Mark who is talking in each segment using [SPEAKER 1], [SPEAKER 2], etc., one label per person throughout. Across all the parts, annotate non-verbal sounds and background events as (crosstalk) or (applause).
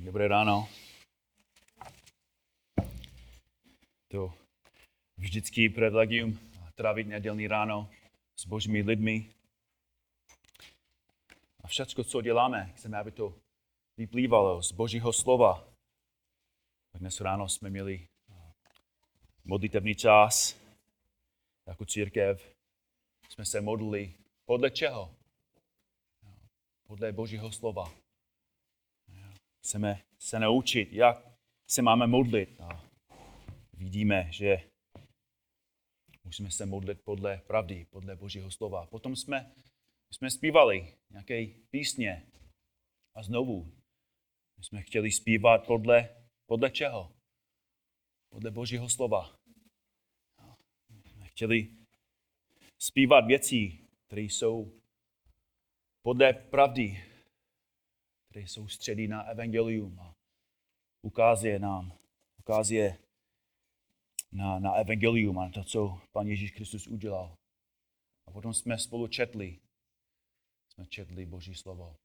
[SPEAKER 1] Dobré ráno. To vždycky privilegium trávit nedělní ráno s božími lidmi. A všechno, co děláme, chceme, aby to vyplývalo z božího slova. Tak dnes ráno jsme měli modlitevní čas jako církev. Jsme se modlili podle čeho? Podle božího slova. Chceme se naučit, jak se máme modlit. A vidíme, že musíme se modlit podle pravdy, podle Božího slova. Potom jsme, jsme zpívali nějaké písně a znovu jsme chtěli zpívat podle, podle čeho? Podle Božího slova. Jsme chtěli zpívat věci, které jsou podle pravdy, které jsou středí na evangelium a ukazuje nám, ukazuje na, na evangelium a na to, co Pan Ježíš Kristus udělal. A potom jsme spolu četli, jsme četli Boží slovo.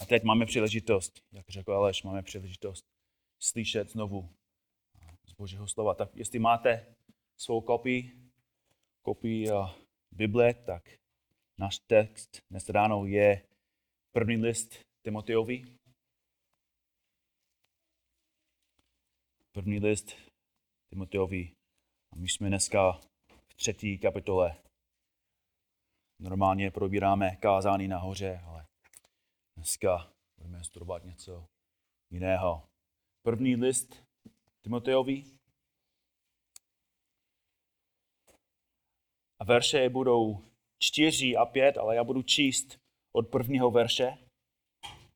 [SPEAKER 1] A teď máme příležitost, jak řekl Aleš, máme příležitost slyšet znovu z Božího slova. Tak jestli máte svou kopii, kopii Bible, tak náš text dnes ráno je první list Timoteovi. První list Timoteovi. A my jsme dneska v třetí kapitole. Normálně probíráme kázání nahoře, ale dneska budeme studovat něco jiného. První list Timoteovi. A verše budou čtyři a pět, ale já budu číst od prvního verše.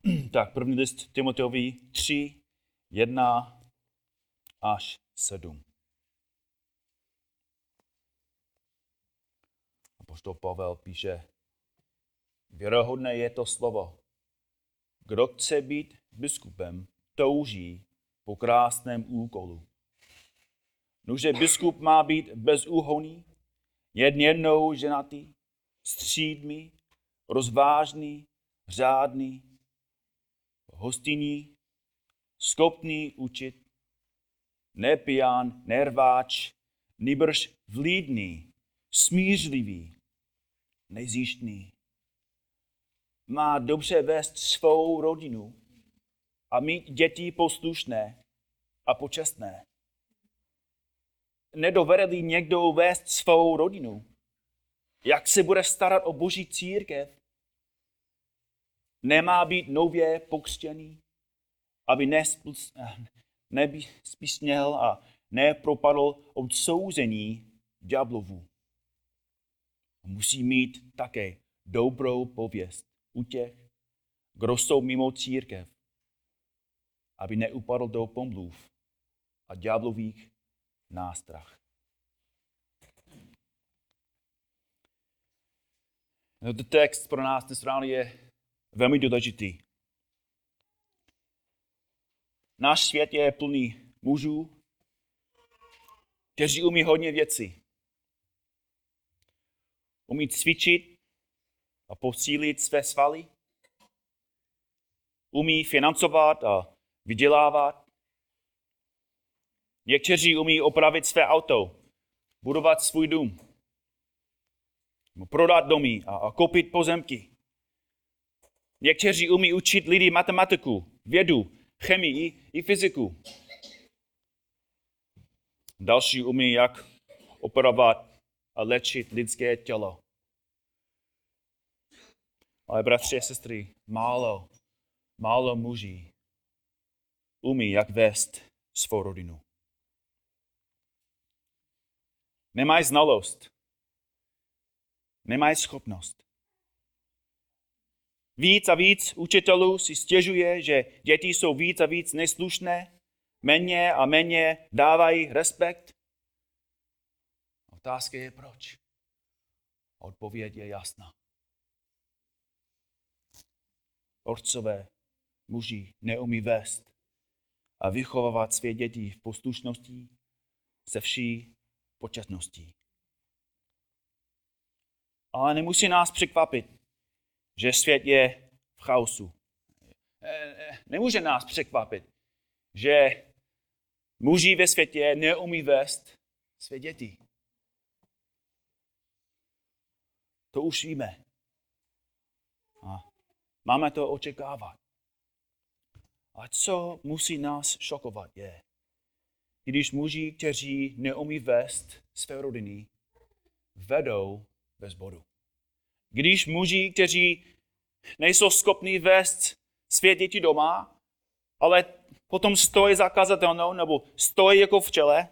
[SPEAKER 1] (clears throat) tak první list Timoteovi 3, 1 až 7. Apoštol Pavel píše, věrohodné je to slovo. Kdo chce být biskupem, touží po krásném úkolu. Nože biskup má být bezúhoný, jednou ženatý, střídmý, rozvážný, řádný, hostinní, schopný učit, nepijan, nerváč, nýbrž vlídný, smířlivý, nezjištný. Má dobře vést svou rodinu a mít děti poslušné a počestné. Nedovede někdo vést svou rodinu, jak se bude starat o boží církev, nemá být nově pokřtěný, aby nespísněl a nepropadl odsouzení ďáblovu. Musí mít také dobrou pověst u těch, kdo jsou mimo církev, aby neupadl do pomluv a ďáblových nástrah. No, text pro nás dnes ráno je velmi důležitý. Náš svět je plný mužů, kteří umí hodně věcí. Umí cvičit a posílit své svaly. Umí financovat a vydělávat. Někteří umí opravit své auto, budovat svůj dům, prodat domy a, a koupit pozemky. Někteří umí učit lidi matematiku, vědu, chemii i fyziku. Další umí, jak operovat a léčit lidské tělo. Ale bratři a sestry, málo, málo muží umí, jak vést svou rodinu. Nemají znalost. Nemají schopnost. Víc a víc učitelů si stěžuje, že děti jsou víc a víc neslušné, méně a méně dávají respekt. Otázka je proč. Odpověď je jasná. Otcové, muži neumí vést a vychovávat své děti v poslušnosti se vší početností. Ale nemusí nás překvapit, že svět je v chaosu. eh, nemůže nás překvapit, že muži ve světě neumí vést své děti. To už víme. A máme to očekávat. A co musí nás šokovat je, když muži, kteří neumí vést své rodiny, vedou bez bodu. Když muži, kteří nejsou schopni vést své děti doma, ale potom stojí za kazatelnou nebo stojí jako v čele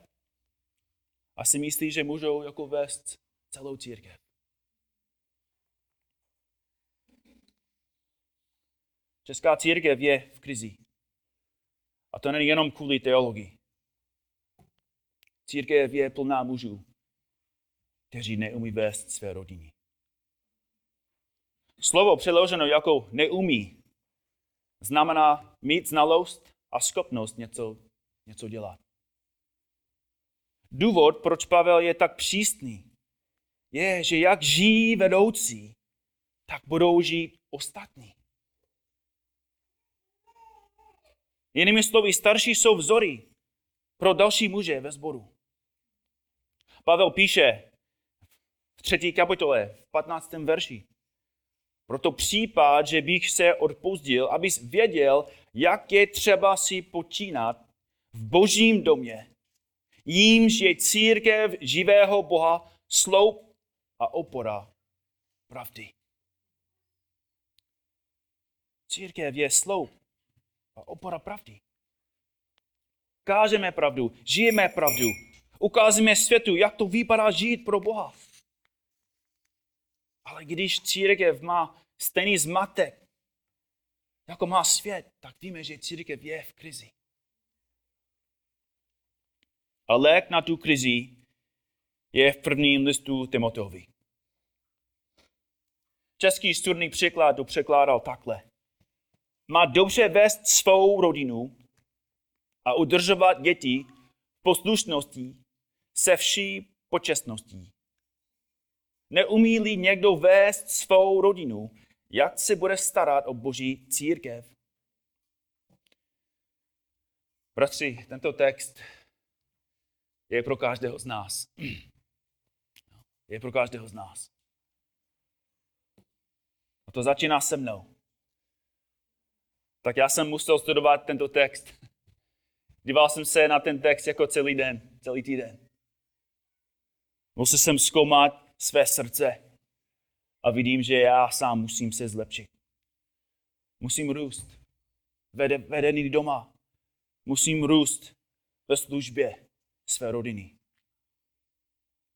[SPEAKER 1] a si myslí, že můžou jako vést celou církev. Česká církev je v krizi. A to není jenom kvůli teologii. Církev je plná mužů, kteří neumí vést své rodiny. Slovo přeloženo jako neumí znamená mít znalost a schopnost něco, něco dělat. Důvod, proč Pavel je tak přísný, je, že jak žijí vedoucí, tak budou žít ostatní. Jinými slovy, starší jsou vzory pro další muže ve sboru. Pavel píše v třetí kapitole, v 15. verši. Proto případ, že bych se odpouzdil, abys věděl, jak je třeba si počínat v božím domě, jímž je církev živého Boha, sloup a opora pravdy. Církev je sloup a opora pravdy. Kážeme pravdu, žijeme pravdu, ukázíme světu, jak to vypadá žít pro Boha. Ale když církev má stejný zmatek, jako má svět, tak víme, že církev je v krizi. A lék na tu krizi je v prvním listu Timoteovi. Český studný překlad to překládal takhle. Má dobře vést svou rodinu a udržovat děti v poslušnosti se vší počestností. Neumí-li někdo vést svou rodinu, jak se bude starat o boží církev? Bratři, tento text je pro každého z nás. (clears throat) Je pro každého z nás. A to začíná se mnou. Tak já jsem musel studovat tento text. (laughs) Díval jsem se na ten text jako celý den, celý týden. Musel jsem zkoumat své srdce a vidím, že já sám musím se zlepšit. Musím růst vede, vedený doma. Musím růst ve službě své rodiny.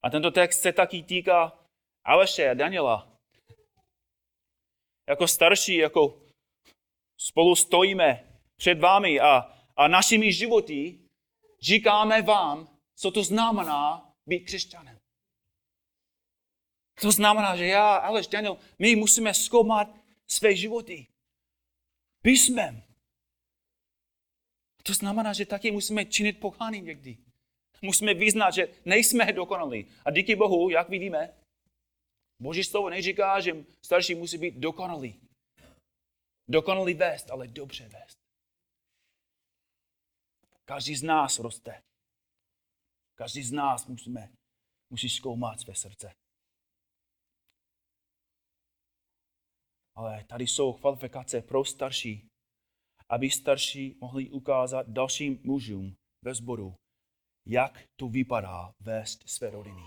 [SPEAKER 1] A tento text se taky týká Aleše a Daniela. Jako starší, jako spolu stojíme před vámi a, a našimi životy říkáme vám, co to znamená být křesťanem. To znamená, že já, Aleš, Daniel, my musíme zkoumat své životy. Písmem. To znamená, že taky musíme činit pokány někdy. Musíme vyznat, že nejsme dokonalí. A díky Bohu, jak vidíme, Boží slovo neříká, že starší musí být dokonalý. Dokonalý vést, ale dobře vést. Každý z nás roste. Každý z nás musíme, musí zkoumat své srdce. Ale tady jsou kvalifikace pro starší, aby starší mohli ukázat dalším mužům ve sboru, jak to vypadá vést své rodiny.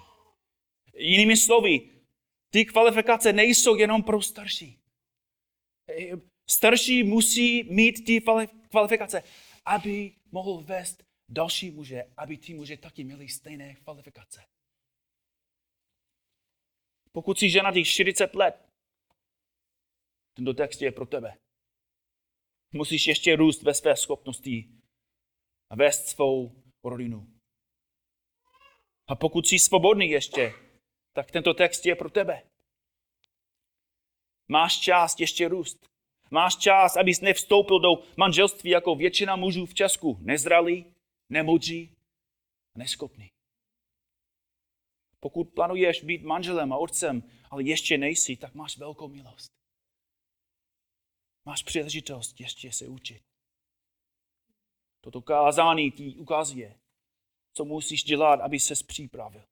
[SPEAKER 1] Jinými slovy, ty kvalifikace nejsou jenom pro starší. Starší musí mít ty kvalifikace, aby mohl vést další muže, aby ty muže taky měli stejné kvalifikace. Pokud si žena 40 let, tento text je pro tebe. Musíš ještě růst ve své schopnosti a vést svou rodinu. A pokud jsi svobodný ještě, tak tento text je pro tebe. Máš čas ještě růst. Máš čas, abys nevstoupil do manželství jako většina mužů v Česku. Nezralý, nemudří a neschopný. Pokud plánuješ být manželem a otcem, ale ještě nejsi, tak máš velkou milost. Máš příležitost ještě se učit. Toto kázání ti ukazuje, co musíš dělat, aby se připravil.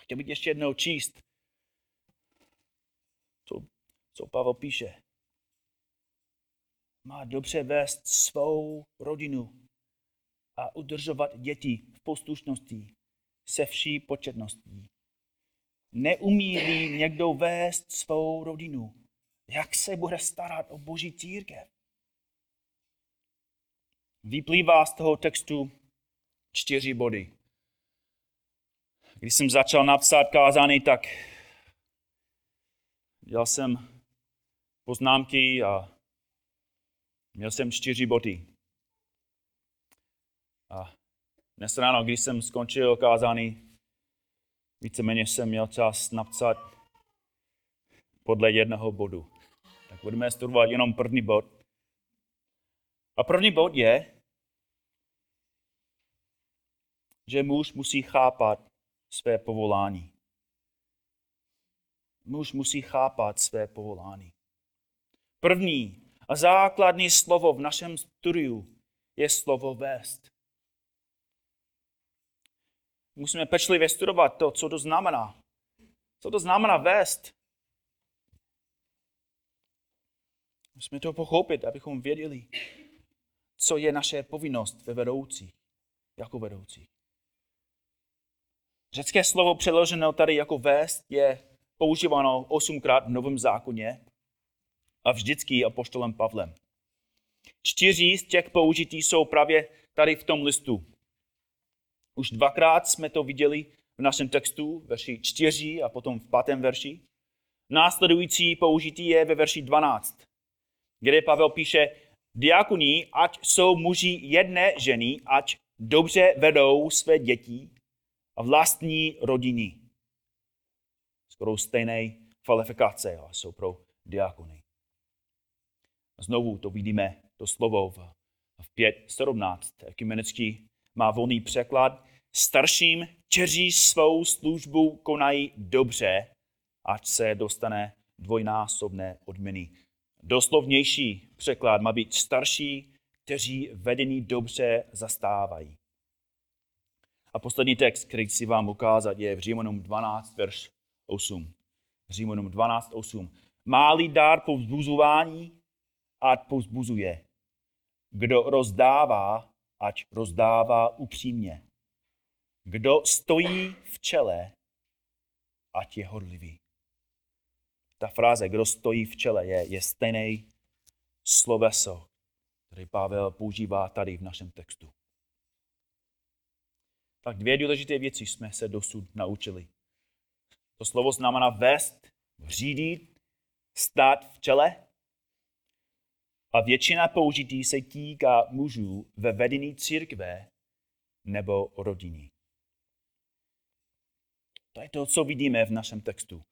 [SPEAKER 1] Chtěl bych ještě jednou číst, co, co Pavel píše. Má dobře vést svou rodinu a udržovat děti v poslušnosti se vší početností. Neumí někdo vést svou rodinu, jak se bude starat o boží církev? Vyplývá z toho textu čtyři body. Když jsem začal napsat kázání, tak dělal jsem poznámky a měl jsem čtyři body. A dnes ráno, když jsem skončil kázání, víceméně jsem měl čas napsat podle jednoho bodu. Tak budeme studovat jenom první bod. A první bod je, že muž musí chápat své povolání. Muž musí chápat své povolání. První a základní slovo v našem studiu je slovo vést. Musíme pečlivě studovat to, co to znamená. Co to znamená vést? Musíme to pochopit, abychom věděli, co je naše povinnost ve vedoucí, jako vedoucí. Řecké slovo přeloženo tady jako vést je používáno osmkrát v Novém zákoně a vždycky apoštolem Pavlem. Čtyři z těch použití jsou právě tady v tom listu. Už dvakrát jsme to viděli v našem textu, verši 4 a potom v pátém verši. Následující použití je ve verši 12, kde Pavel píše, diakoní, ať jsou muži jedné ženy, ať dobře vedou své děti a vlastní rodiny. Skoro stejné kvalifikace jsou pro diakony. Znovu to vidíme, to slovo v, v 5.17. Ekumenický má volný překlad. Starším, kteří svou službu konají dobře, ať se dostane dvojnásobné odměny. Doslovnější překlad má být starší, kteří vedení dobře zastávají. A poslední text, který chci vám ukázat, je v Římanům 12, verš 8. Římanům 12, 8. Máli dár povzbuzování, ať povzbuzuje. Kdo rozdává, ať rozdává upřímně. Kdo stojí v čele, ať je horlivý. Ta fráze, kdo stojí v čele, je, je stejný sloveso, který Pavel používá tady v našem textu. Tak dvě důležité věci jsme se dosud naučili. To slovo znamená vést, řídit, stát v čele. A většina použití se týká mužů ve vedení církve nebo rodiny. To je to, co vidíme v našem textu.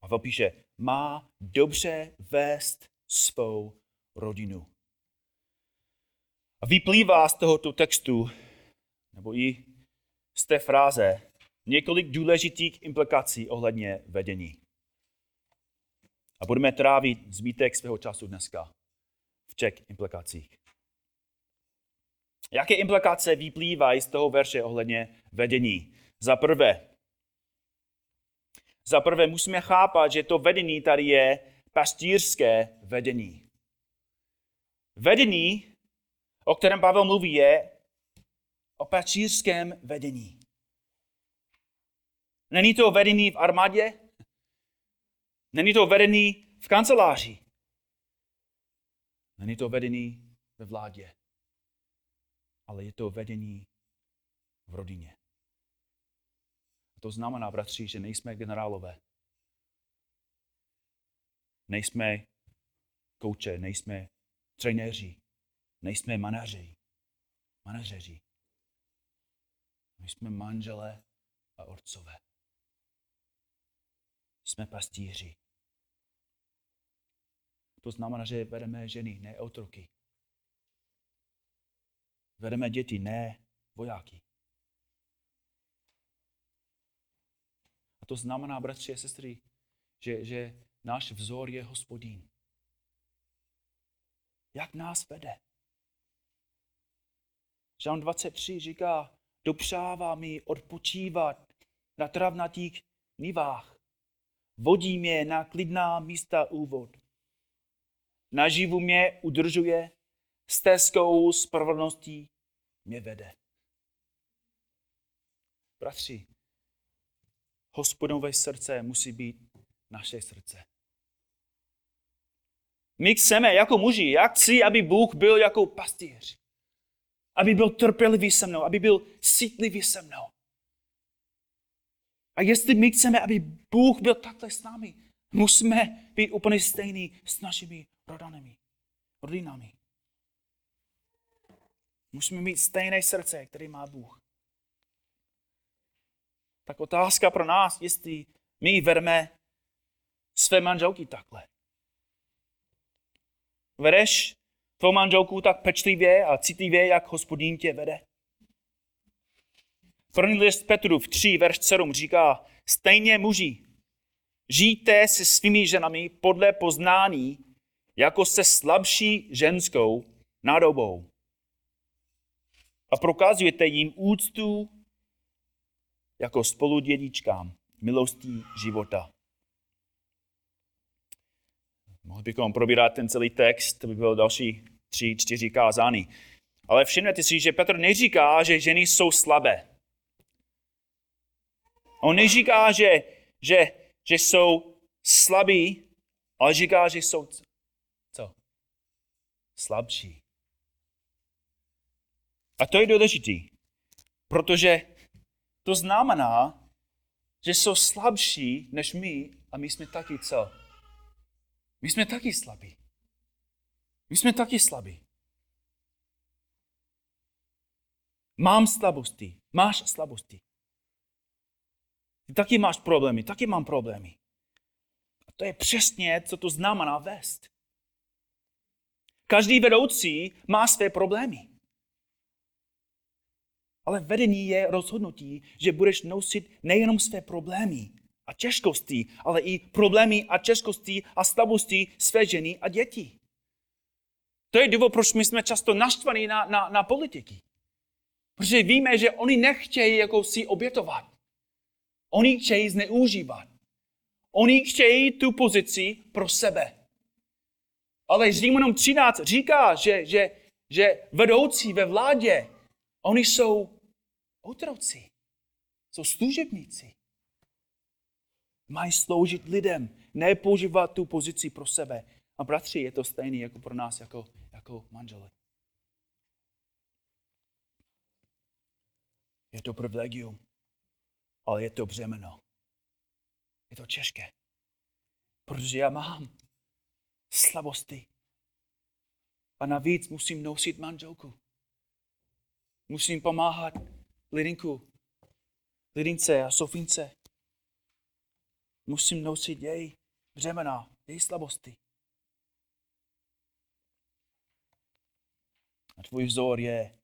[SPEAKER 1] Pavel píše, má dobře vést svou rodinu. A vyplývá z tohoto textu, nebo i z té fráze několik důležitých implikací ohledně vedení. A budeme trávit zbytek svého času dneska v těch implikacích. Jaké implikace vyplývají z toho verše ohledně vedení? Za prvé, za prvé musíme chápat, že to vedení tady je pastýřské vedení. Vedení, o kterém Pavel mluví, je o pastýřském vedení. Není to vedení v armádě, není to vedení v kanceláři, není to vedení ve vládě, ale je to vedení v rodině. To znamená, bratři, že nejsme generálové. Nejsme kouče, nejsme trenéři, nejsme manažeři. Manažeři. My jsme manželé a otcové. Jsme pastíři. To znamená, že vedeme ženy, ne otroky. Vedeme děti, ne vojáky. To znamená, bratři a sestry, že, že náš vzor je hospodín. Jak nás vede? Žán 23 říká, dopřává mi odpočívat na travnatých nivách. Vodí mě na klidná místa úvod. Naživu mě udržuje, stezkou spravedlností mě vede. Bratři, hospodinové srdce musí být naše srdce. My chceme jako muži, jak chci, aby Bůh byl jako pastýř. Aby byl trpělivý se mnou, aby byl citlivý se mnou. A jestli my chceme, aby Bůh byl takhle s námi, musíme být úplně stejný s našimi rodanami, rodinami. Musíme mít stejné srdce, které má Bůh. Tak otázka pro nás, jestli my vedeme své manželky takhle. Vedeš tvou manželku tak pečlivě a citlivě, jak hospodín tě vede? První list v 3, verš 7 říká, stejně muži, žijte se svými ženami podle poznání, jako se slabší ženskou nádobou. A prokazujete jim úctu jako spoludědičkám milostí života. Mohli bychom probírat ten celý text, to by bylo další tři, čtyři kázání. Ale všimněte si, že Petr neříká, že ženy jsou slabé. On neříká, že, že, že jsou slabí, ale říká, že jsou co? Slabší. A to je důležité, protože to znamená, že jsou slabší než my a my jsme taky co? My jsme taky slabí. My jsme taky slabí. Mám slabosti, máš slabosti. Ty taky máš problémy, taky mám problémy. A to je přesně, co to znamená vést. Každý vedoucí má své problémy. Ale vedení je rozhodnutí, že budeš nosit nejenom své problémy a těžkosti, ale i problémy a těžkosti a slabosti své ženy a dětí. To je důvod, proč my jsme často naštvaní na, na, na politiky. Protože víme, že oni nechtějí jako si obětovat. Oni chtějí zneužívat. Oni chtějí tu pozici pro sebe. Ale Římanům 13 říká, že, že, že vedoucí ve vládě, oni jsou otroci. Jsou služebníci. Mají sloužit lidem, ne používat tu pozici pro sebe. A bratři, je to stejné jako pro nás, jako, jako manžele. Je to privilegium ale je to břemeno. Je to těžké. Protože já mám slabosti. A navíc musím nosit manželku. Musím pomáhat Lidinku, Lidince a Sofince. Musím nosit její břemena, její slabosti. A tvůj vzor je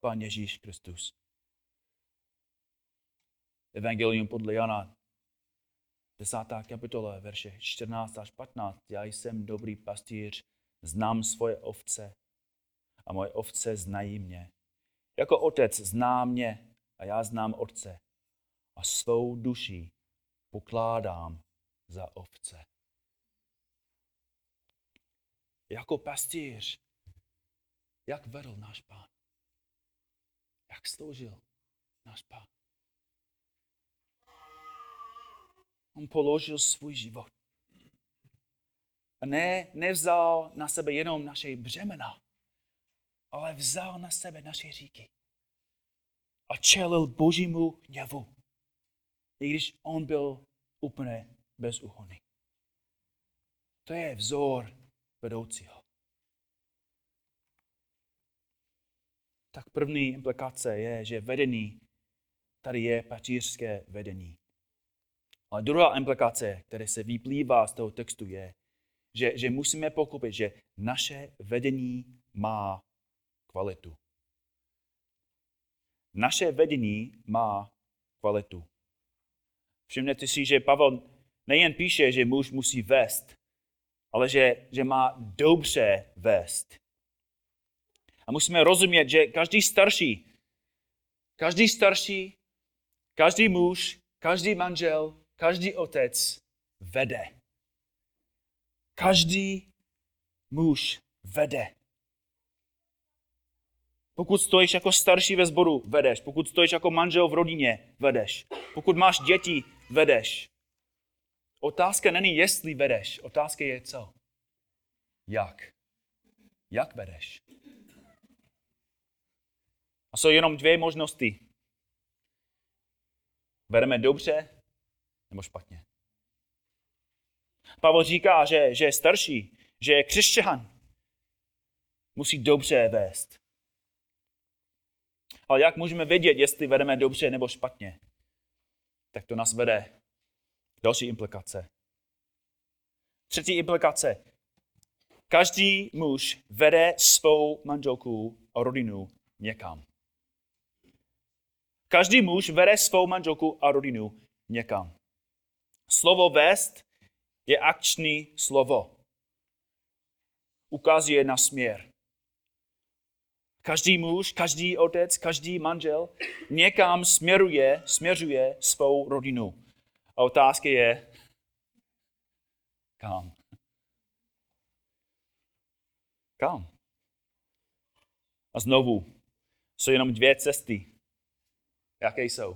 [SPEAKER 1] Pán Ježíš Kristus. Evangelium podle Jana, 10. kapitola, verše 14 až 15. Já jsem dobrý pastýř, znám svoje ovce a moje ovce znají mě. Jako otec zná mě a já znám otce a svou duši pokládám za ovce. Jako pastýř, jak vedl náš pán? Jak sloužil náš pán? On položil svůj život. A ne, nevzal na sebe jenom naše břemena, ale vzal na sebe naše říky. A čelil božímu hněvu, i když on byl úplně bezúhonný. To je vzor vedoucího. Tak první implikace je, že vedení, tady je patířské vedení. Ale druhá implikace, která se vyplývá z toho textu, je, že, že musíme pochopit, že naše vedení má kvalitu. Naše vedení má kvalitu. Všimněte si, že Pavel nejen píše, že muž musí vést, ale že, že má dobře vést. A musíme rozumět, že každý starší, každý starší, každý muž, každý manžel, každý otec vede. Každý muž vede. Pokud stojíš jako starší ve sboru, vedeš. Pokud stojíš jako manžel v rodině, vedeš. Pokud máš děti, vedeš. Otázka není, jestli vedeš. Otázka je co? Jak? Jak vedeš? A jsou jenom dvě možnosti. Vedeme dobře nebo špatně. Pavel říká, že, že je starší, že je křesťan. Musí dobře vést. Ale jak můžeme vědět, jestli vedeme dobře nebo špatně? Tak to nás vede další implikace. Třetí implikace. Každý muž vede svou manželku a rodinu někam. Každý muž vede svou manželku a rodinu někam. Slovo vést je akční slovo. Ukazuje na směr. Každý muž, každý otec, každý manžel někam směruje, směřuje svou rodinu. A otázka je, kam? Kam? A znovu, jsou jenom dvě cesty. Jaké jsou?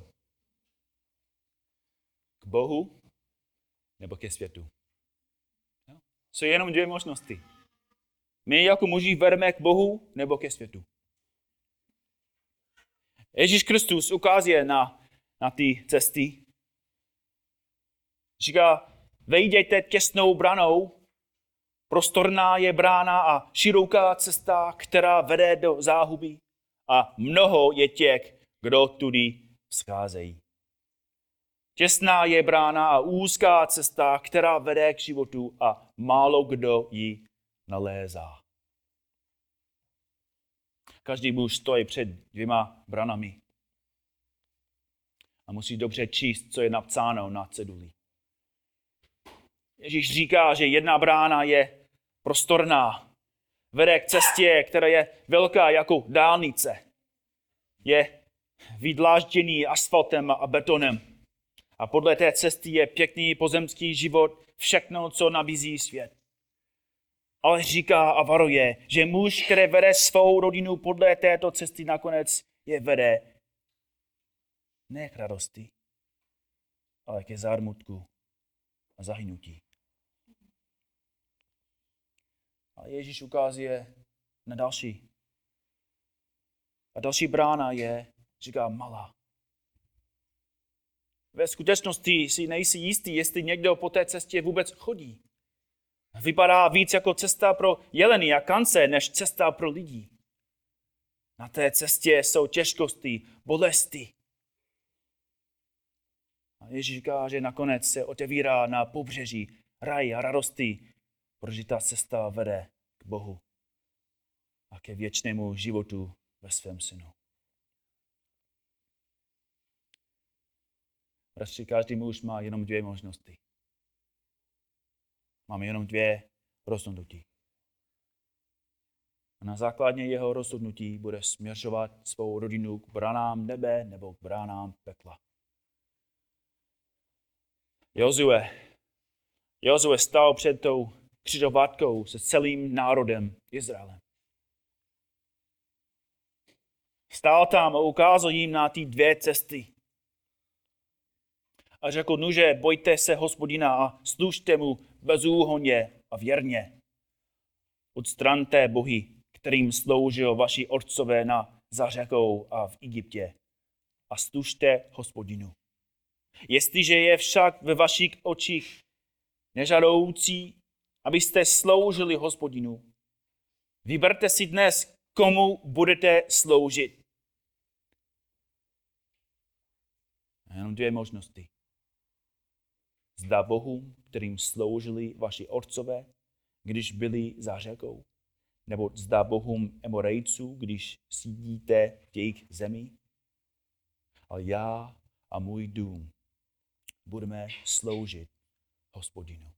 [SPEAKER 1] K Bohu nebo ke světu. Jsou jenom dvě možnosti. My jako muži vedeme k Bohu nebo ke světu. Ježíš Kristus ukazuje na, na ty cesty. Říká, vejděte těsnou branou, prostorná je brána a široká cesta, která vede do záhuby a mnoho je těch, kdo tudy scházejí. Těsná je brána a úzká cesta, která vede k životu a málo kdo ji nalézá. Každý muž stojí před dvěma branami a musí dobře číst, co je napsáno na ceduli. Ježíš říká, že jedna brána je prostorná, vede k cestě, která je velká jako dálnice. Je vydlážděný asfaltem a betonem. A podle té cesty je pěkný pozemský život, všechno, co nabízí svět ale říká a varuje, že muž, který vede svou rodinu podle této cesty, nakonec je vede ne k radosti, ale ke zármutku a zahynutí. A Ježíš ukazuje na další. A další brána je, říká, malá. Ve skutečnosti si nejsi jistý, jestli někdo po té cestě vůbec chodí. Vypadá víc jako cesta pro jeleny a kance, než cesta pro lidi. Na té cestě jsou těžkosti, bolesti. A Ježíš říká, že nakonec se otevírá na pobřeží raj a radosti, protože ta cesta vede k Bohu a ke věčnému životu ve svém synu. Bratři, každý muž má jenom dvě možnosti. Máme jenom dvě rozhodnutí. A na základě jeho rozhodnutí bude směřovat svou rodinu k bránám nebe nebo k bránám pekla. Jozue. Jozue stál před tou křižovatkou se celým národem Izraelem. Stál tam a ukázal jim na ty dvě cesty. A řekl, nuže, bojte se hospodina a služte mu bezúhonně a věrně. Odstraňte bohy, kterým sloužil vaši otcové na zařekou a v Egyptě a služte hospodinu. Jestliže je však ve vašich očích nežadoucí, abyste sloužili hospodinu, vyberte si dnes, komu budete sloužit. Jenom dvě možnosti. Zda Bohu, kterým sloužili vaši otcové, když byli za řekou? Nebo zda bohům Emorejců, když sídíte v jejich zemi? Ale já a můj dům budeme sloužit hospodinu.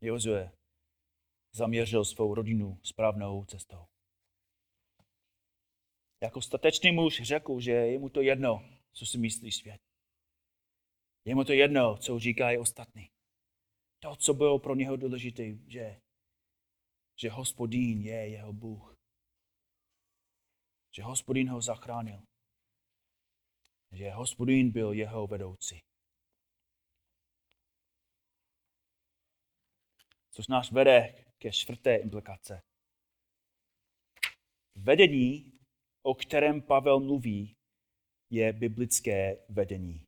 [SPEAKER 1] Jozue zaměřil svou rodinu správnou cestou. Jako statečný muž řekl, že je mu to jedno, co si myslí svět. Je mu to jedno, co říkají ostatní. To, co bylo pro něho důležité, že, že hospodín je jeho Bůh. Že hospodín ho zachránil. Že hospodín byl jeho vedoucí. Což nás vede ke čtvrté implikace. Vedení, o kterém Pavel mluví, je biblické vedení.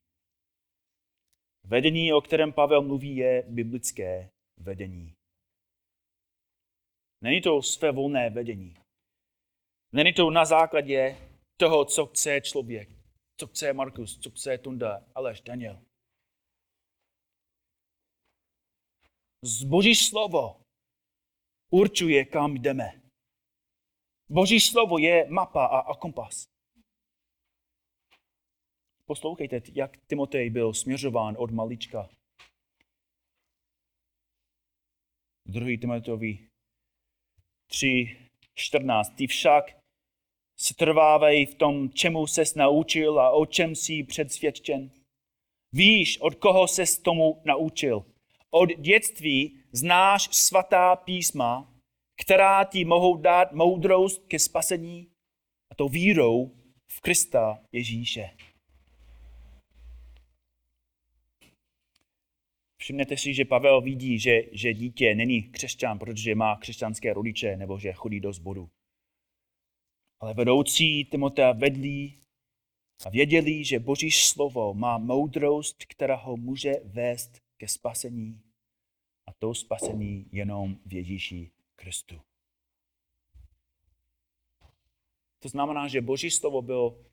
[SPEAKER 1] Vedení, o kterém Pavel mluví, je biblické vedení. Není to své volné vedení. Není to na základě toho, co chce člověk, co chce Markus, co chce Tunda, Aleš, Daniel. Boží slovo určuje, kam jdeme. Boží slovo je mapa a, a kompas. Poslouchejte, jak Timotej byl směřován od malička. 2. Timoteovi 3, 14. Ty však strvávej v tom, čemu ses naučil a o čem jsi předsvědčen. Víš, od koho ses tomu naučil. Od dětství znáš svatá písma, která ti mohou dát moudrost ke spasení, a to vírou v Krista Ježíše. Všimněte si, že Pavel vidí, že, že dítě není křesťan, protože má křesťanské rodiče nebo že chodí do zboru. Ale vedoucí Timotea vedli a věděli, že Boží slovo má moudrost, která ho může vést ke spasení. A to spasení jenom v Ježíši Kristu. To znamená, že Boží slovo byl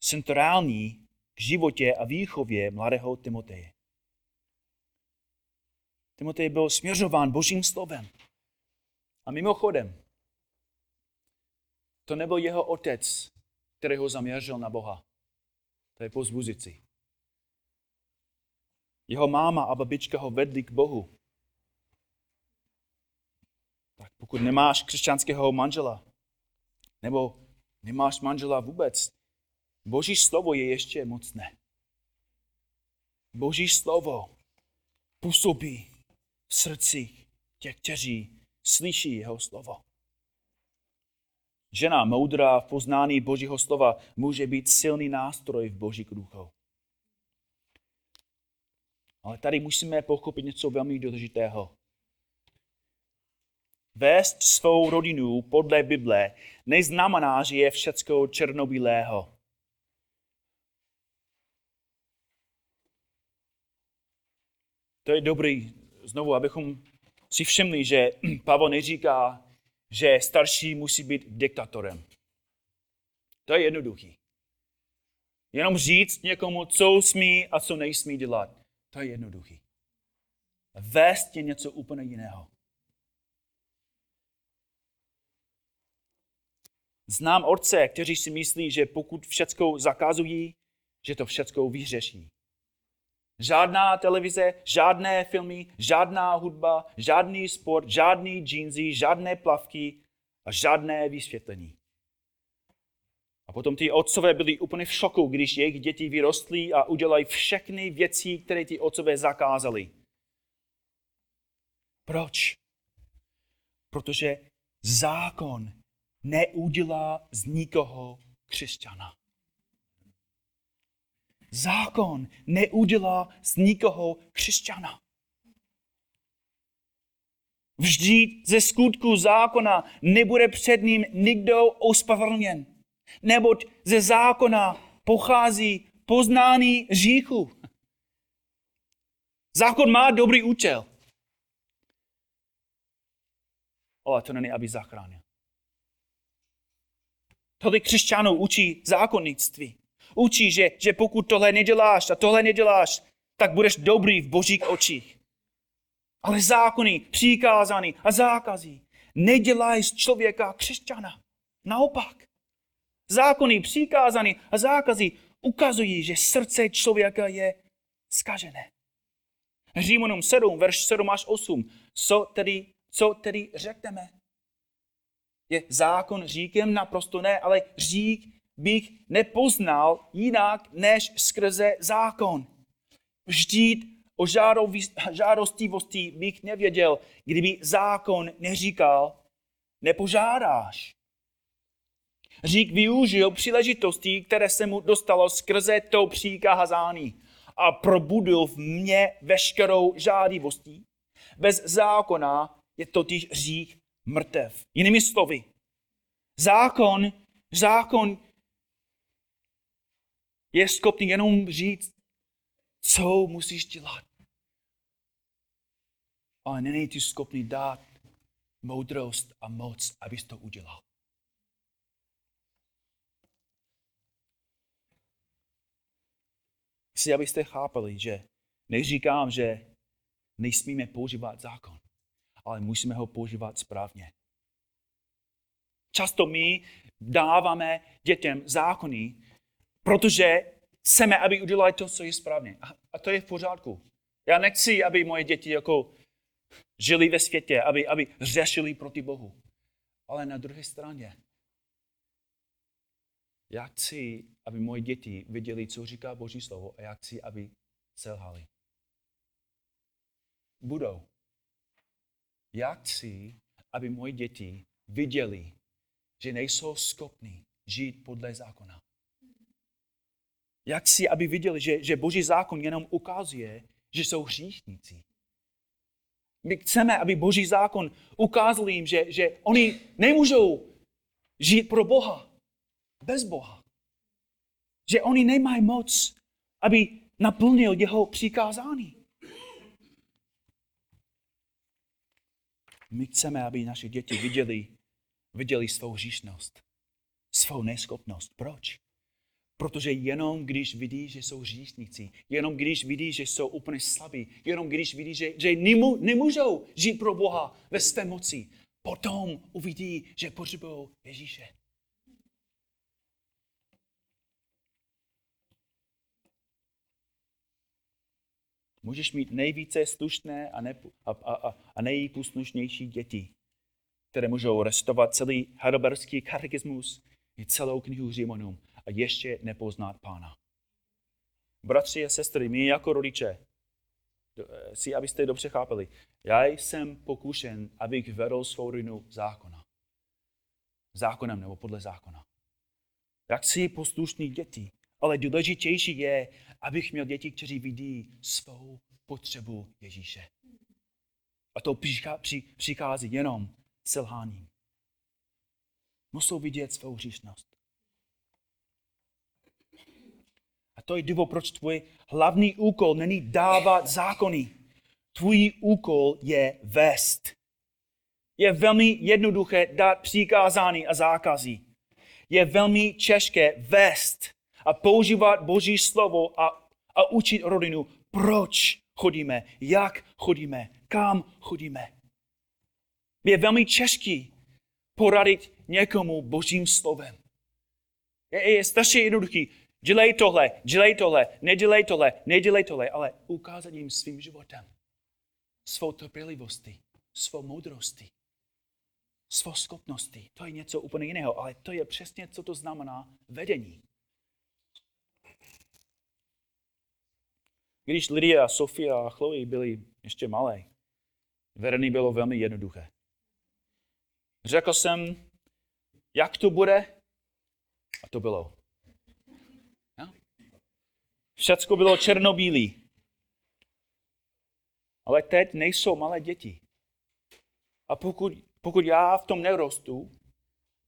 [SPEAKER 1] centrální k životě a výchově mladého Timoteje. Timotej byl směřován Božím slovem. A mimochodem, to nebyl jeho otec, který ho zaměřil na Boha. To je pozbuzici. Jeho máma a babička ho vedli k Bohu. Tak pokud nemáš křesťanského manžela, nebo nemáš manžela vůbec, Boží slovo je ještě mocné. Boží slovo působí v srdcích těch, kteří slyší jeho slovo. Žena moudrá v poznání Božího slova může být silný nástroj v Božích rukou. Ale tady musíme pochopit něco velmi důležitého. Vést svou rodinu podle Bible neznamená, že je všecko černobílého. To je dobrý znovu, abychom si všimli, že (clears throat) Pavel neříká, že starší musí být diktatorem. To je jednoduchý. Jenom říct někomu, co smí a co nejsmí dělat. To je jednoduchý. Vést je něco úplně jiného. Znám otce, kteří si myslí, že pokud všecko zakazují, že to všecko vyřeší. Žádná televize, žádné filmy, žádná hudba, žádný sport, žádný džínsy, žádné plavky a žádné vysvětlení. A potom ty otcové byli úplně v šoku, když jejich děti vyrostly a udělají všechny věci, které ty otcové zakázali. Proč? Protože zákon neudělá z nikoho křesťana. Zákon neudělá z nikoho křesťana. Vždyť ze skutku zákona nebude před ním nikdo ospravedlněn, neboť ze zákona pochází poznání říchu. Zákon má dobrý účel. Ale to není, aby zachránil. Tolik křesťanů učí zákonnictví. Učí, že, že pokud tohle neděláš a tohle neděláš, tak budeš dobrý v božích očích. Ale zákony, přikázaný a zákazy nedělají z člověka křesťana. Naopak. Zákony, přikázaný a zákazy ukazují, že srdce člověka je skažené. Římanům 7, verš 7 až 8. Co tedy, co tedy řekneme? Je zákon říkem? Naprosto ne, ale řík bych nepoznal jinak než skrze zákon. Vždyť o žádostivosti bych nevěděl, kdyby zákon neříkal, nepožádáš. Řík využil příležitosti, které se mu dostalo skrze to přikázání a probudil v mně veškerou žádivostí. Bez zákona je totiž řík mrtev. Jinými slovy, zákon, zákon je schopný jenom říct, co musíš dělat. Ale není ti schopný dát moudrost a moc, abys to udělal. Chci, abyste chápali, že neříkám, že nesmíme používat zákon, ale musíme ho používat správně. Často my dáváme dětem zákony, protože chceme, aby udělali to, co je správně. A to je v pořádku. Já nechci, aby moje děti jako žili ve světě, aby, aby řešili proti Bohu. Ale na druhé straně, já chci, aby moje děti viděli, co říká Boží slovo a já chci, aby selhali. Budou. Já chci, aby moje děti viděli, že nejsou schopni žít podle zákona. Já chci, aby viděli, že, že Boží zákon jenom ukazuje, že jsou hříšníci. My chceme, aby Boží zákon ukázal jim, že, že oni nemůžou žít pro Boha, bez Boha. Že oni nemají moc, aby naplnil jeho přikázání. My chceme, aby naše děti viděli, viděli svou hříšnost, svou neschopnost. Proč? Protože jenom když vidí, že jsou hříšníci, jenom když vidí, že jsou úplně slabí, jenom když vidí, že, že nemů, nemůžou žít pro Boha ve své moci, potom uvidí, že potřebují Ježíše. Můžeš mít nejvíce slušné a, ne, a, a, a nejpůslušnější děti, které můžou restovat celý heidelberský katechismus i celou knihu Římanům a ještě nepoznat pána. Bratři a sestry, my jako rodiče, eh, si, abyste dobře chápali, já jsem pokušen, abych vedl svou rodinu zákona. Zákonem nebo podle zákona. Já chci poslušný děti, ale důležitější je, abych měl děti, kteří vidí svou potřebu Ježíše. A to přichází jenom selháním. Musou vidět svou hříšnost. A to je důvod, proč tvůj hlavní úkol není dávat zákony. Tvůj úkol je vést. Je velmi jednoduché dát přikázání a zákazy. Je velmi těžké vést a používat Boží slovo a, a učit rodinu, proč chodíme, jak chodíme, kam chodíme. Je velmi těžký poradit někomu Božím slovem. Je, je strašně jednoduchý dělej tohle, dělej tohle, nedělej tohle, nedělej tohle, ale ukázat jim svým životem, svou trpělivostí, svou moudrostí, svou schopností. To je něco úplně jiného, ale to je přesně, co to znamená vedení. Když Lydia, Sofia a Chloe byli ještě malé, vedení bylo velmi jednoduché. Řekl jsem, jak to bude, a to bylo. Všecko bylo černobílý. Ale teď nejsou malé děti. A pokud, pokud já v tom nerostu,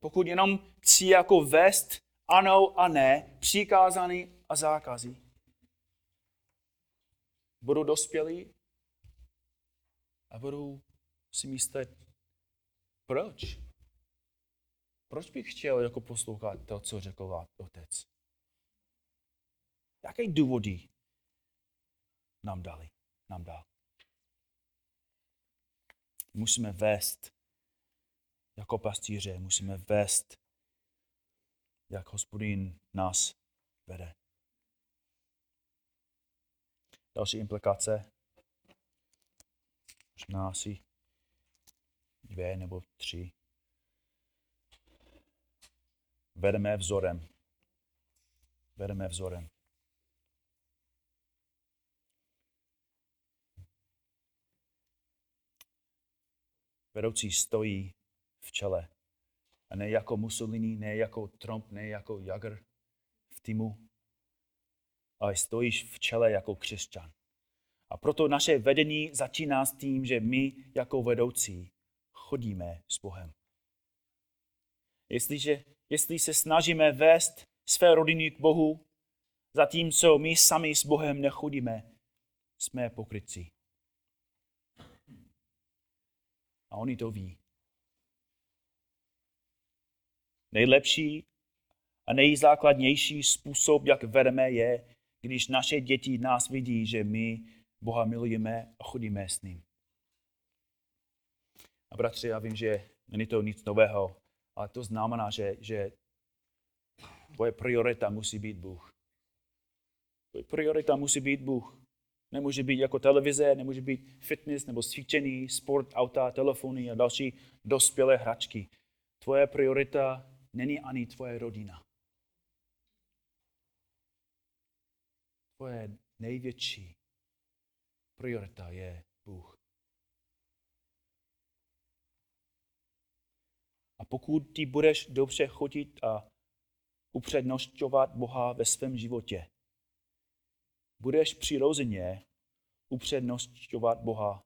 [SPEAKER 1] pokud jenom chci jako vést ano a ne, přikázaný a zákazy, budu dospělý a budu si myslet, proč? Proč bych chtěl jako poslouchat to, co řekl otec? Jaké důvody nám dali, nám dal? Musíme vést jako pastýře, musíme vést, jak hospodin nás vede. Další implikace. Možná asi dvě nebo tři. Vedeme vzorem. Vedeme vzorem. Vedoucí stojí v čele. A ne jako Mussolini, ne jako Trump, ne jako Jagr v týmu, ale stojíš v čele jako křesťan. A proto naše vedení začíná s tím, že my jako vedoucí chodíme s Bohem. Jestliže, jestli se snažíme vést své rodiny k Bohu, zatímco my sami s Bohem nechodíme, jsme pokrytci. A oni to ví. Nejlepší a nejzákladnější způsob, jak vedeme, je, když naše děti nás vidí, že my Boha milujeme a chodíme s ním. A bratři, já vím, že není to nic nového, ale to znamená, že, že tvoje priorita musí být Bůh. Tvoje priorita musí být Bůh. Nemůže být jako televize, nemůže být fitness nebo cvičení, sport, auta, telefony a další dospělé hračky. Tvoje priorita není ani tvoje rodina. Tvoje největší priorita je Bůh. A pokud ty budeš dobře chodit a upřednostňovat Boha ve svém životě, budeš přirozeně upřednostňovat Boha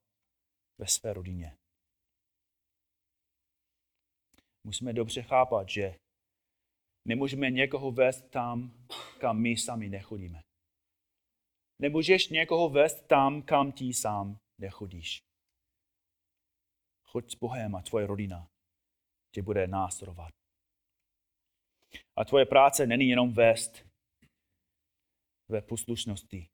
[SPEAKER 1] ve své rodině. Musíme dobře chápat, že nemůžeme někoho vést tam, kam my sami nechodíme. Nemůžeš někoho vést tam, kam ty sám nechodíš. Choď s Bohem a tvoje rodina tě bude následovat. A tvoje práce není jenom vést ve poslušnosti.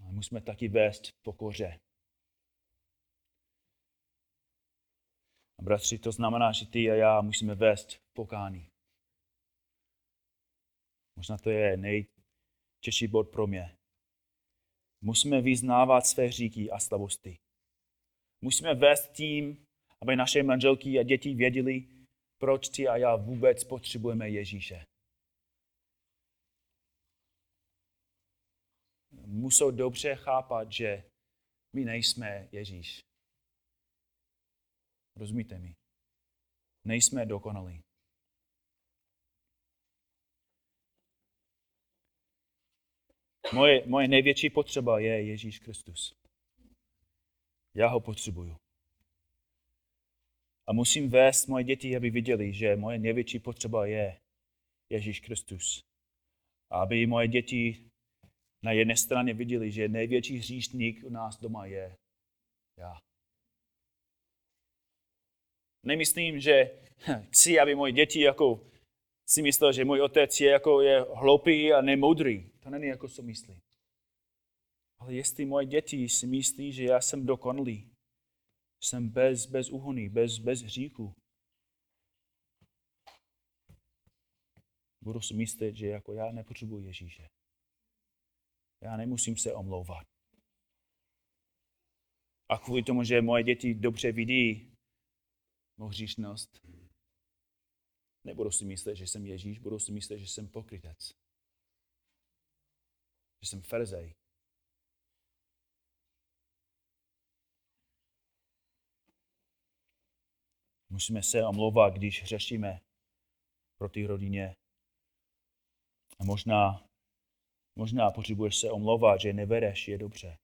[SPEAKER 1] Ale musíme taky vést v pokoře. A bratři, to znamená, že ty a já musíme vést pokání. Možná to je nejtěžší bod pro mě. Musíme vyznávat své říky a slavosti. Musíme vést tím, aby naše manželky a děti věděli, proč ty a já vůbec potřebujeme Ježíše. Musou dobře chápat, že my nejsme Ježíš. Rozumíte mi? Nejsme dokonalí. Moje, moje největší potřeba je Ježíš Kristus. Já ho potřebuju. A musím vést moje děti, aby viděli, že moje největší potřeba je Ježíš Kristus. Aby moje děti na jedné straně viděli, že největší hříšník u nás doma je já. Nemyslím, že chci, aby moje děti jako si myslel, že můj otec je jako je hloupý a nemoudrý. To není jako co myslí. Ale jestli moje děti si myslí, že já jsem dokonalý, jsem bez, bez uhony, bez, bez hříchu, budu si myslet, že jako já nepotřebuji Ježíše. Já nemusím se omlouvat. A kvůli tomu, že moje děti dobře vidí mou hříšnost, nebudu si myslet, že jsem Ježíš, budu si myslet, že jsem pokrytec. Že jsem ferzej. Musíme se omlouvat, když řešíme pro ty rodině. A možná, možná potřebuješ se omlouvat, že nevedeš je dobře.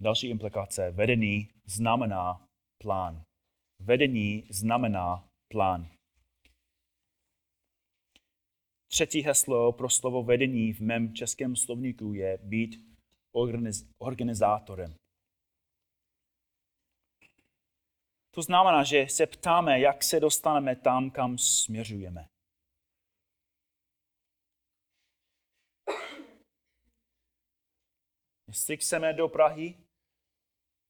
[SPEAKER 1] Další implikace. Vedení znamená plán. Vedení znamená plán. Třetí heslo pro slovo vedení v mém českém slovníku je být organizátorem. To znamená, že se ptáme, jak se dostaneme tam, kam směřujeme. Jestli chceme do Prahy,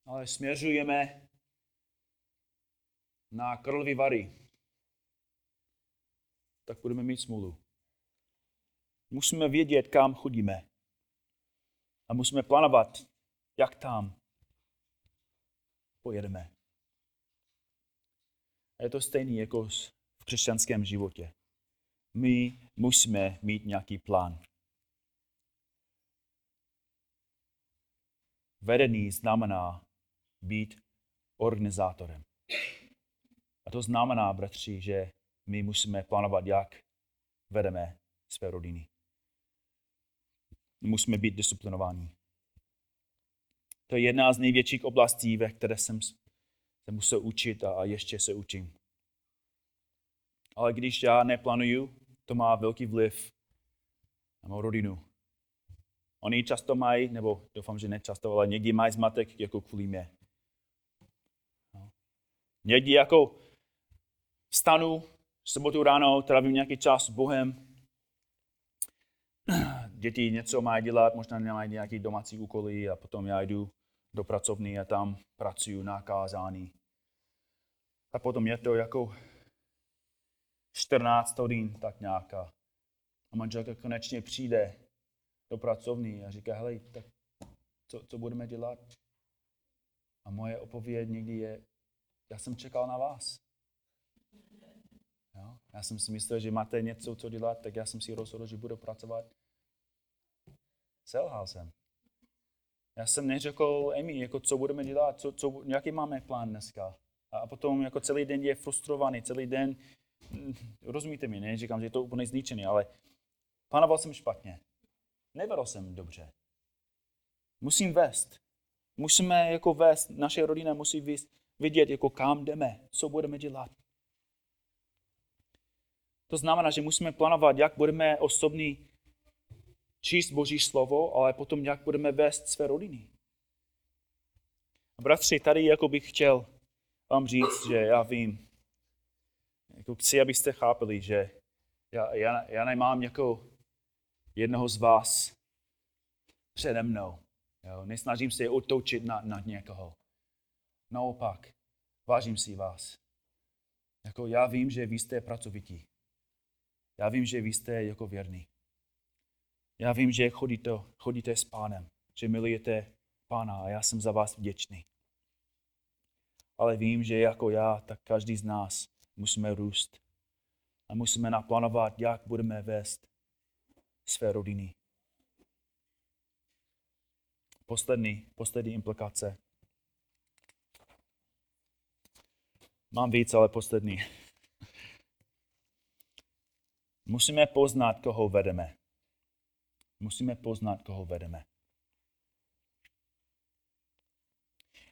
[SPEAKER 1] ale směřujeme na Karlovy Vary, tak budeme mít smůlu. Musíme vědět, kam chodíme. A musíme plánovat, jak tam pojedeme. A je to stejné jako v křesťanském životě. My musíme mít nějaký plán. Vedení znamená být organizátorem. A to znamená, bratři, že my musíme plánovat, jak vedeme své rodiny. Musíme být disciplinovaní. To je jedna z největších oblastí, ve které jsem se musel učit a ještě se učím. Ale když já neplánuju, to má velký vliv na mou rodinu. Oni často mají, nebo doufám, že ne často, ale někdy mají zmatek jako kvůli mě. No. Někdy jako vstanu, sobotu ráno, trávím nějaký čas s Bohem, (clears throat) děti něco mají dělat, možná nemají nějaký domácí úkoly a potom já jdu do pracovny a tam pracuju na kázání. A potom je to jako 14 hodin, tak nějaká. A manželka konečně přijde do pracovny a říká, hele, tak co, co budeme dělat? A moje odpověď někdy je, já jsem čekal na vás. Jo? Já jsem si myslel, že máte něco, co dělat, tak já jsem si rozhodl, že budu pracovat. Selhal jsem. Já jsem neřekl Emi, jako co budeme dělat, co, co, jaký máme plán dneska. A potom jako celý den je frustrovaný, celý den, hm, rozumíte mi, ne? Říkám, že je to úplně zničený, ale plánoval jsem špatně. Nevedl jsem dobře. Musím vést. Musíme jako vést, naše rodina musí vidět, jako kam jdeme, co budeme dělat. To znamená, že musíme plánovat, jak budeme osobní číst Boží slovo, ale potom jak budeme vést své rodiny. Bratři, tady jako bych chtěl vám říct, že já vím, jako chci, abyste chápali, že já, já, já nemám jako jednoho z vás přede mnou. Jo? Nesnažím se je otočit nad, nad někoho. Naopak, vážím si vás. Jako já vím, že vy jste pracovití. Já vím, že vy jste jako věrný. Já vím, že chodíte, chodíte s pánem, že milujete pána a já jsem za vás vděčný. Ale vím, že jako já, tak každý z nás musíme růst. A musíme naplánovat, jak budeme vést své rodiny. Poslední, poslední implikace. Mám víc, ale poslední. (laughs) Musíme poznat, koho vedeme. Musíme poznat, koho vedeme.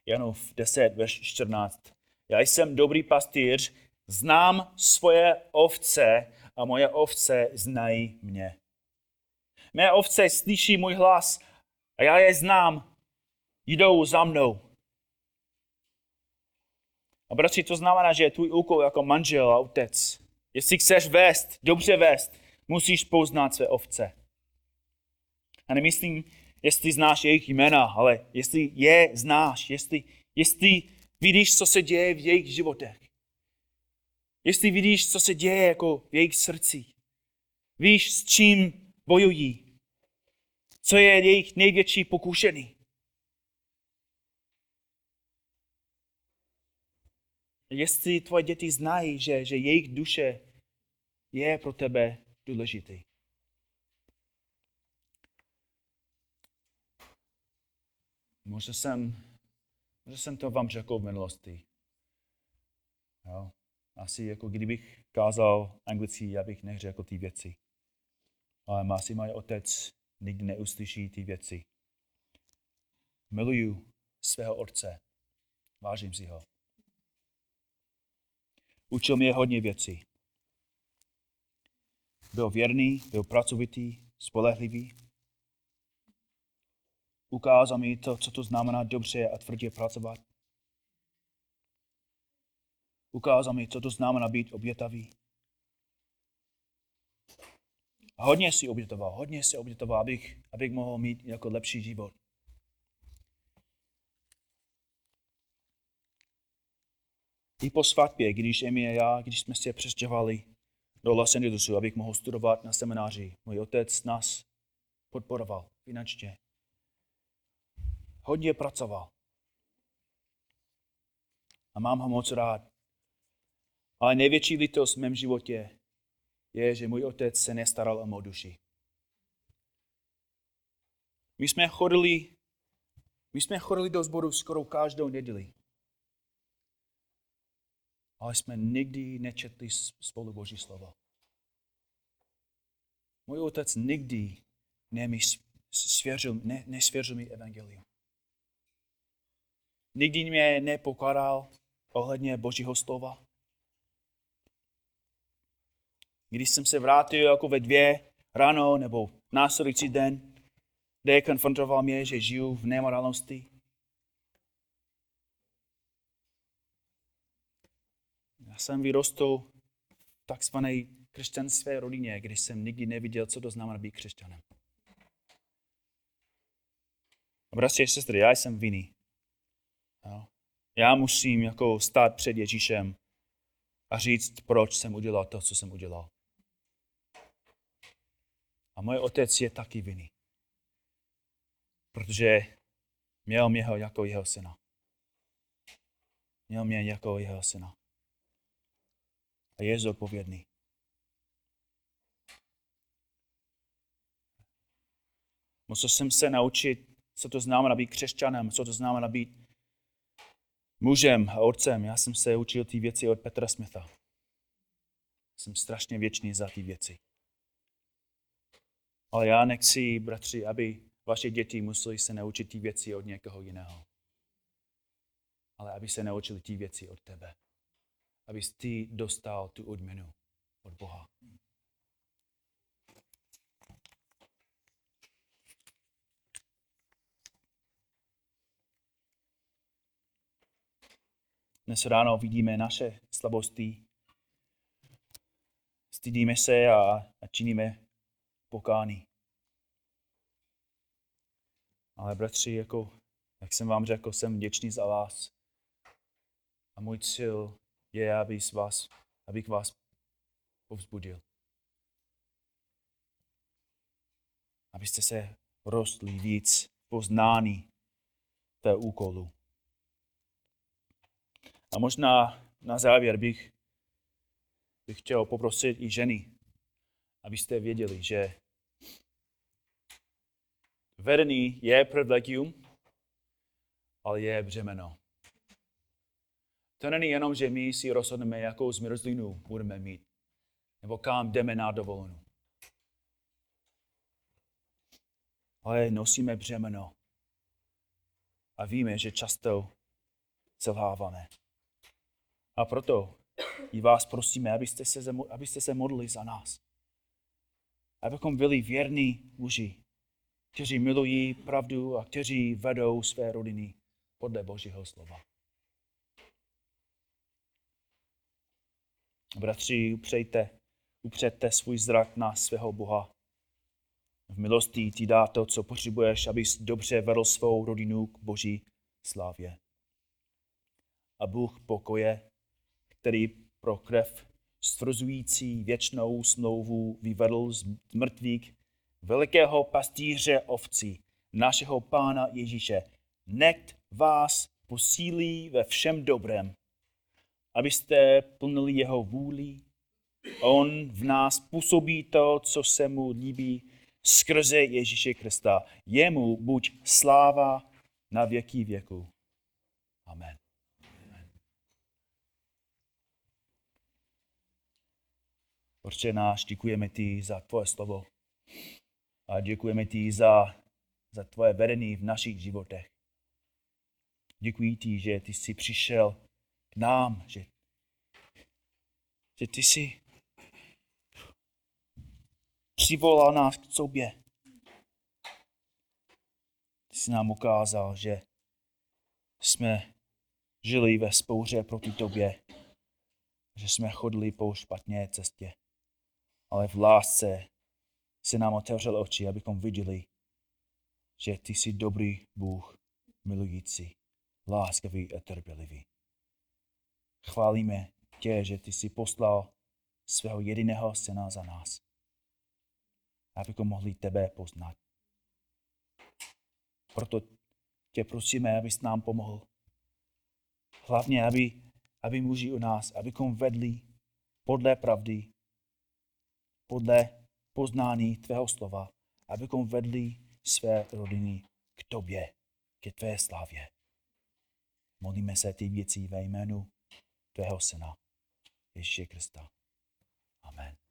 [SPEAKER 1] Janův 10, verš 14. Já jsem dobrý pastýř, znám svoje ovce a moje ovce znají mě. Mé ovce slyší můj hlas a já je znám. Jdou za mnou. A bratři, to znamená, že je tvůj úkol jako manžel a otec. Jestli chceš vést, dobře vést, musíš poznat své ovce. A nemyslím, jestli znáš jejich jména, ale jestli je znáš, jestli, jestli vidíš, co se děje v jejich životech. Jestli vidíš, co se děje jako v jejich srdci. Víš, s čím bojují. Co je jejich největší pokušení. Jestli tvoje děti znají, že, že jejich duše je pro tebe důležitý. Možná jsem, možná jsem to vám řekl v minulosti. Jo? Asi jako kdybych kázal anglicky, já bych neřekl ty věci. Ale asi můj otec nikdy neuslyší ty věci. Miluju svého otce. Vážím si ho. Učil mě hodně věcí. Byl věrný, byl pracovitý, spolehlivý. Ukázal mi to, co to znamená dobře a tvrdě pracovat. Ukázal mi, co to znamená být obětavý. Hodně si obětoval, hodně si obětoval, abych, abych mohl mít jako lepší život. I po svatbě, když Emi a já, když jsme se přestěhovali do Los Angelesu, abych mohl studovat na semináři. Můj otec nás podporoval finančně. Hodně pracoval. A mám ho moc rád. Ale největší lítost v mém životě je, že můj otec se nestaral o mou duši. My jsme chodili, my jsme chodili do sboru skoro každou neděli. Ale jsme nikdy nečetli spolu Boží slovo. Můj otec nikdy nemi svěřil, ne, nesvěřil mi evangelium. Nikdy mě nepokáral ohledně Božího slova. Když jsem se vrátil jako ve dvě ráno nebo následující den, kde konfrontoval mě, že žiju v nemorálnosti. Já jsem vyrostl v takzvané křesťanské rodině, kde jsem nikdy neviděl, co to znamená být křesťanem. Bratři a sestry, já jsem vinný. Já musím jako stát před Ježíšem a říct, proč jsem udělal to, co jsem udělal. A můj otec je taky vinný. Protože měl mě jako jeho syna. Měl mě jako jeho syna. A je zodpovědný. Musel jsem se naučit, co to znamená být křesťanem, co to znamená být mužem a otcem. Já jsem se učil ty věci od Petra Smitha. Jsem strašně věčný za ty věci. Ale já nechci, bratři, aby vaše děti museli se naučit ty věci od někoho jiného. Ale aby se naučili ty věci od tebe. Aby ty dostal tu odměnu od Boha. Dnes ráno vidíme naše slabosti, stydíme se a, a činíme pokání. Ale bratři, jako, jak jsem vám řekl, jsem vděčný za vás. A můj cíl je, aby vás, abych vás povzbudil. Abyste se rostli víc poznání té úkolu. A možná na závěr bych, bych chtěl poprosit i ženy, abyste věděli, že Vedení je privilegium, ale je břemeno. To není jenom, že my si rozhodneme, jakou zmrzlinu budeme mít, nebo kam jdeme na dovolenou. Ale nosíme břemeno a víme, že často selháváme. A proto i vás prosíme, abyste se, abyste se modlili za nás. Abychom byli věrní muži, kteří milují pravdu a kteří vedou své rodiny podle Božího slova. Bratři, upřejte, upřete svůj zrak na svého Boha. V milosti ti dá to, co potřebuješ, abys dobře vedl svou rodinu k Boží slávě. A Bůh pokoje, který pro krev stvrzující věčnou smlouvu vyvedl z mrtvých velikého pastýře ovcí, našeho Pána Ježíše, nechť vás posílí ve všem dobrém, abyste plnili jeho vůli. On v nás působí to, co se mu líbí skrze Ježíše Krista. Jemu buď sláva na věky věku. Amen. Protože náš, děkujeme ti za tvoje slovo. A děkujeme ti za, za tvoje vedení v našich životech. Děkuji ti, že ty jsi přišel k nám, že, že ty jsi přivolal nás k sobě. Ty jsi nám ukázal, že jsme žili ve spouře proti tobě, že jsme chodili po špatné cestě. Ale v lásce se nám otevřel oči, abychom viděli, že ty jsi dobrý Bůh, milující, láskavý a trpělivý. Chválíme tě, že ty jsi poslal svého jediného syna za nás. Abychom mohli tebe poznat. Proto tě prosíme, abys nám pomohl. Hlavně, aby, aby muži u nás, abychom vedli podle pravdy, podle poznání tvého slova, abychom vedli své rodiny k tobě, ke tvé slávě. Modlíme se ty věci ve jménu tvého syna, Ježíše Krista. Amen.